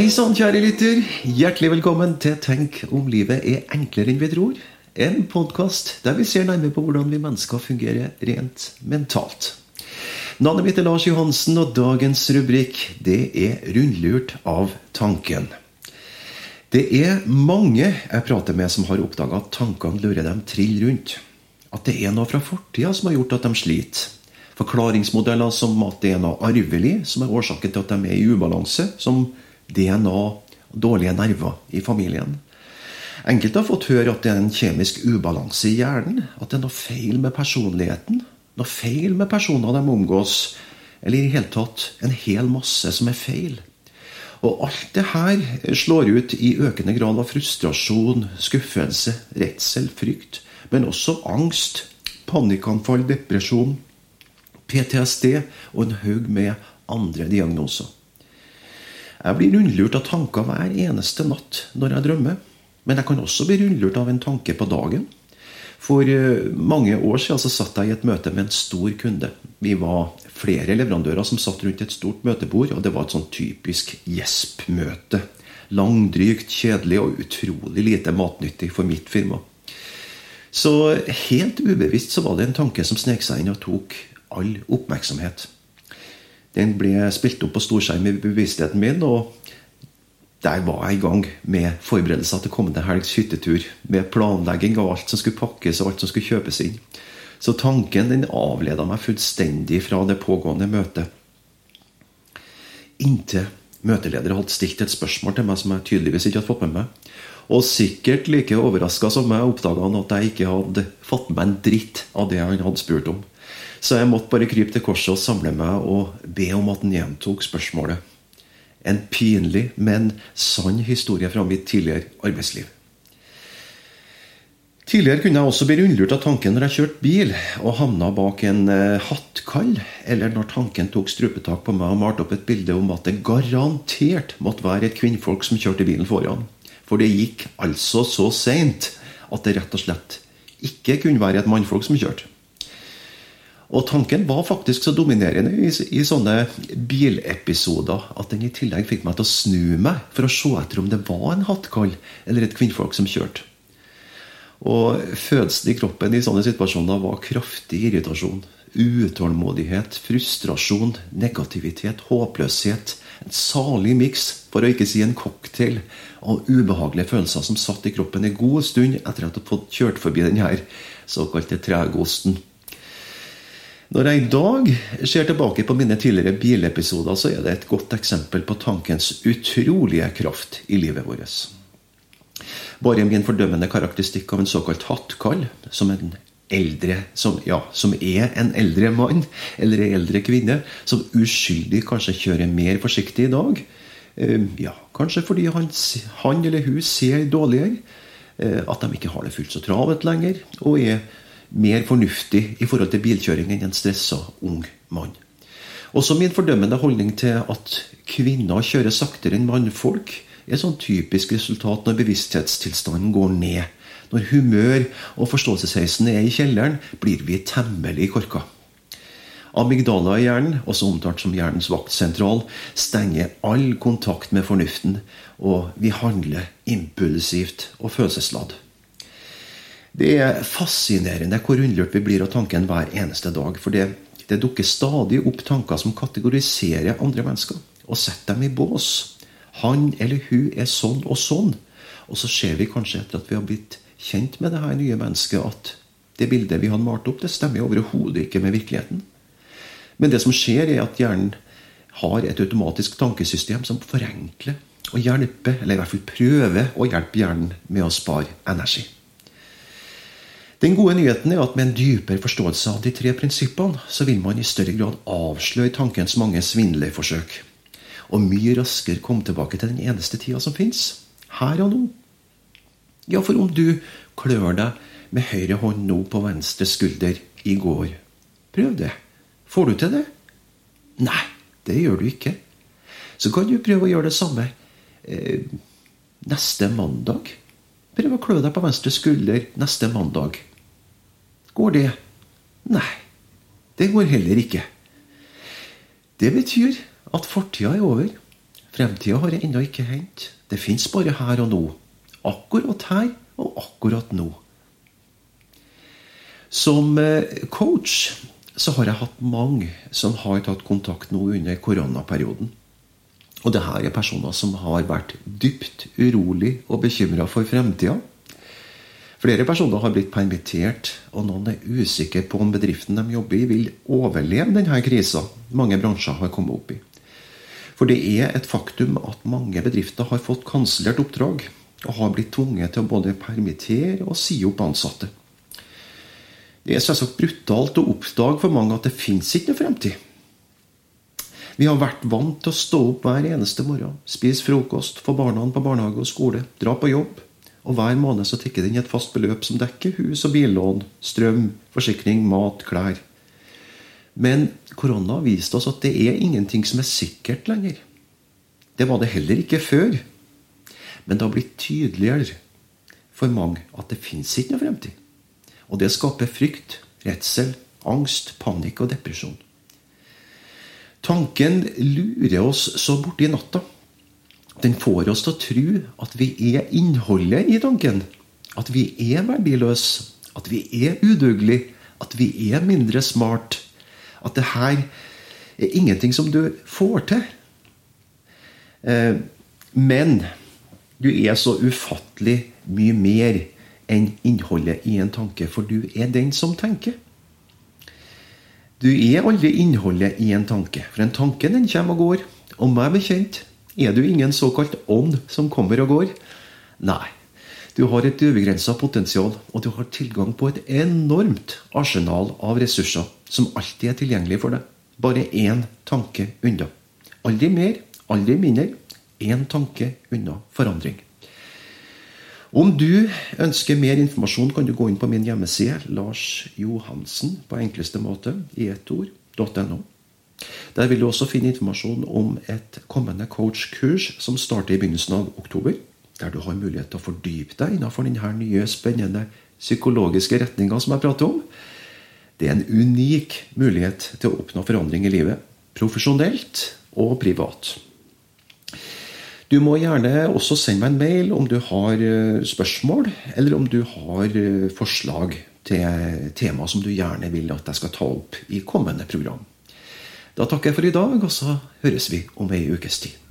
Hei sann, kjære lytter. Hjertelig velkommen til Tenk om livet er enklere enn vi tror. En podkast der vi ser nærmere på hvordan vi mennesker fungerer rent mentalt. Navnet mitt er Lars Johansen, og dagens rubrikk det er 'Rundlurt av tanken'. Det er mange jeg prater med som har oppdaga at tankene lurer dem trill rundt. At det er noe fra fortida som har gjort at de sliter. Forklaringsmodeller som at det er noe arvelig som er årsaken til at de er i ubalanse, som DNA og dårlige nerver i familien. Enkelte har fått høre at det er en kjemisk ubalanse i hjernen. At det er noe feil med personligheten. Noe feil med personer de omgås. Eller i hele tatt en hel masse som er feil. Og alt det her slår ut i økende grad av frustrasjon, skuffelse, redsel, frykt. Men også angst, panikkanfall, depresjon, PTSD og en haug med andre diagnoser. Jeg blir rundlurt av tanker hver eneste natt når jeg drømmer. Men jeg kan også bli rundlurt av en tanke på dagen. For eh, mange år siden så satt jeg i et møte med en stor kunde. Vi var flere leverandører som satt rundt et stort møtebord, og det var et sånn typisk gjesp-møte. Langdrygt, kjedelig og utrolig lite matnyttig for mitt firma. Så helt ubevisst så var det en tanke som snek seg inn og tok all oppmerksomhet. Den ble spilt opp på storskjerm i bevisstheten min, og der var jeg i gang med forberedelser til kommende helgs hyttetur. Med planlegging av alt som skulle pakkes og alt som skulle kjøpes inn. Så tanken den avleda meg fullstendig fra det pågående møtet. Inntil møteleder hadde stilt et spørsmål til meg som jeg tydeligvis ikke hadde fått med meg. Og sikkert like overraska som meg oppdaga han at jeg ikke hadde fått med en dritt av det han hadde spurt om. Så jeg måtte bare krype til korset og samle meg og be om at han gjentok spørsmålet. En pinlig, men sann historie fra mitt tidligere arbeidsliv. Tidligere kunne jeg også bli rundlurt av tanken når jeg kjørte bil og havna bak en uh, hattkall, eller når tanken tok strupetak på meg og malte opp et bilde om at det garantert måtte være et kvinnfolk som kjørte bilen foran. For det gikk altså så seint at det rett og slett ikke kunne være et mannfolk som kjørte. Og tanken var faktisk så dominerende i, i, sånne bilepisoder at den i tillegg fikk meg til å snu meg for å se etter om det var en hattkall eller et kvinnfolk som kjørte. Og fødselen i kroppen i sånne situasjoner var kraftig irritasjon. Utålmodighet, frustrasjon, negativitet, håpløshet. En salig miks, for å ikke si en cocktail, av ubehagelige følelser som satt i kroppen en god stund etter at jeg hadde fått kjørt forbi denne såkalte tregosten. Når jeg i dag ser tilbake på mine tidligere bilepisoder, så er det et godt eksempel på tankens utrolige kraft i livet vårt. Bare min fordømmende karakteristikk av en såkalt hattkall, som som, ja, som er en eldre mann eller en eldre kvinne, som uskyldig kanskje kjører mer forsiktig i dag. Eh, ja, kanskje fordi han, han eller hun ser dårligere. Eh, at de ikke har det fullt så travelt lenger. og er mer fornuftig i forhold til bilkjøring enn en stressa ung mann. Også min fordømmende holdning til at kvinner kjører saktere enn mannfolk, er sånn typisk resultat når bevissthetstilstanden går ned. Når humør og forståelsesheisen er i kjelleren, blir vi temmelig korka. Amygdala i hjernen, også omtalt som hjernens vaktsentral, stenger all kontakt med fornuften, og vi handler impulsivt og følelsesladd. Det er fascinerende hvor rundlurt vi blir av tanken hver eneste dag. For det, det dukker stadig opp tanker som kategoriserer andre mennesker og setter dem i bås. Han eller hun er sånn og sånn. Og så ser vi kanskje etter at vi har blitt kjent med det her nye mennesket, at det bildet vi har malt opp, det stemmer overhodet ikke med virkeligheten. Men det som skjer, er at hjernen har et automatisk tankesystem som forenkler og hjelper, eller i hvert fall prøver å hjelpe hjernen med å spare energi. Den gode nyheten er at med en dypere forståelse av de tre prinsippene, så vil man i større grad avsløre tankens mange svindlerforsøk. Og mye raskere komme tilbake til den eneste tida som fins. Her og nå. Ja, for om du klør deg med høyre hånd nå på venstre skulder i går, prøv det. Får du til det? Nei, det gjør du ikke. Så kan du prøve å gjøre det samme eh, neste mandag. Prøv å klø deg på venstre skulder neste mandag. Går det? Nei, det går heller ikke. Det betyr at fortida er over. Fremtida har jeg ennå ikke hendt. Det fins bare her og nå. Akkurat her og akkurat nå. Som eh, coach så har jeg hatt mange som har tatt kontakt nå under koronaperioden. Og det her er personer som har vært dypt urolig og bekymra for fremtida. Flere personer har blitt permittert, og noen er usikre på om bedriften de jobber i, vil overleve denne krisa mange bransjer har kommet opp i. For det er et faktum at mange bedrifter har fått kansellert oppdrag, og har blitt tvunget til å både permittere og si opp ansatte. Det er selvsagt brutalt å oppdage for mange at det fins ikke noen fremtid. Vi har vært vant til å stå opp hver eneste morgen, spise frokost, få barna på barnehage og skole, dra på jobb. Og hver måned så tikker det inn et fast beløp som dekker hus- og billån, strøm, forsikring, mat, klær. Men korona har vist oss at det er ingenting som er sikkert lenger. Det var det heller ikke før. Men det har blitt tydeligere for mange at det fins ikke noe fremtid. Og det skaper frykt, redsel, angst, panikk og depresjon. Tanken lurer oss så borti natta. Den får oss til å tro at vi er innholdet i tanken. At vi er verdiløse. At vi er udugelige. At vi er mindre smart. At det her er ingenting som du får til. Eh, men du er så ufattelig mye mer enn innholdet i en tanke, for du er den som tenker. Du er aldri innholdet i en tanke, for en tanke den kommer og går. Og meg bekjent er du ingen såkalt ånd som kommer og går. Nei. Du har et ubegrensa potensial, og du har tilgang på et enormt arsenal av ressurser som alltid er tilgjengelig for deg. Bare én tanke unna. Aldri mer, aldri mindre. Én tanke unna forandring. Om du ønsker mer informasjon, kan du gå inn på min hjemmeside Lars Johansen på enkleste måte i ett ord.no. Der vil du også finne informasjon om et kommende coachkurs som starter i begynnelsen av oktober. Der du har mulighet til å fordype deg innenfor denne nye, spennende psykologiske retninga som jeg prater om. Det er en unik mulighet til å oppnå forandring i livet. Profesjonelt og privat. Du må gjerne også sende meg en mail om du har eh, spørsmål, eller om du har eh, forslag til tema som du gjerne vil at jeg skal ta opp i kommende program. Da takker jeg for i dag, og så høres vi om ei ukes tid.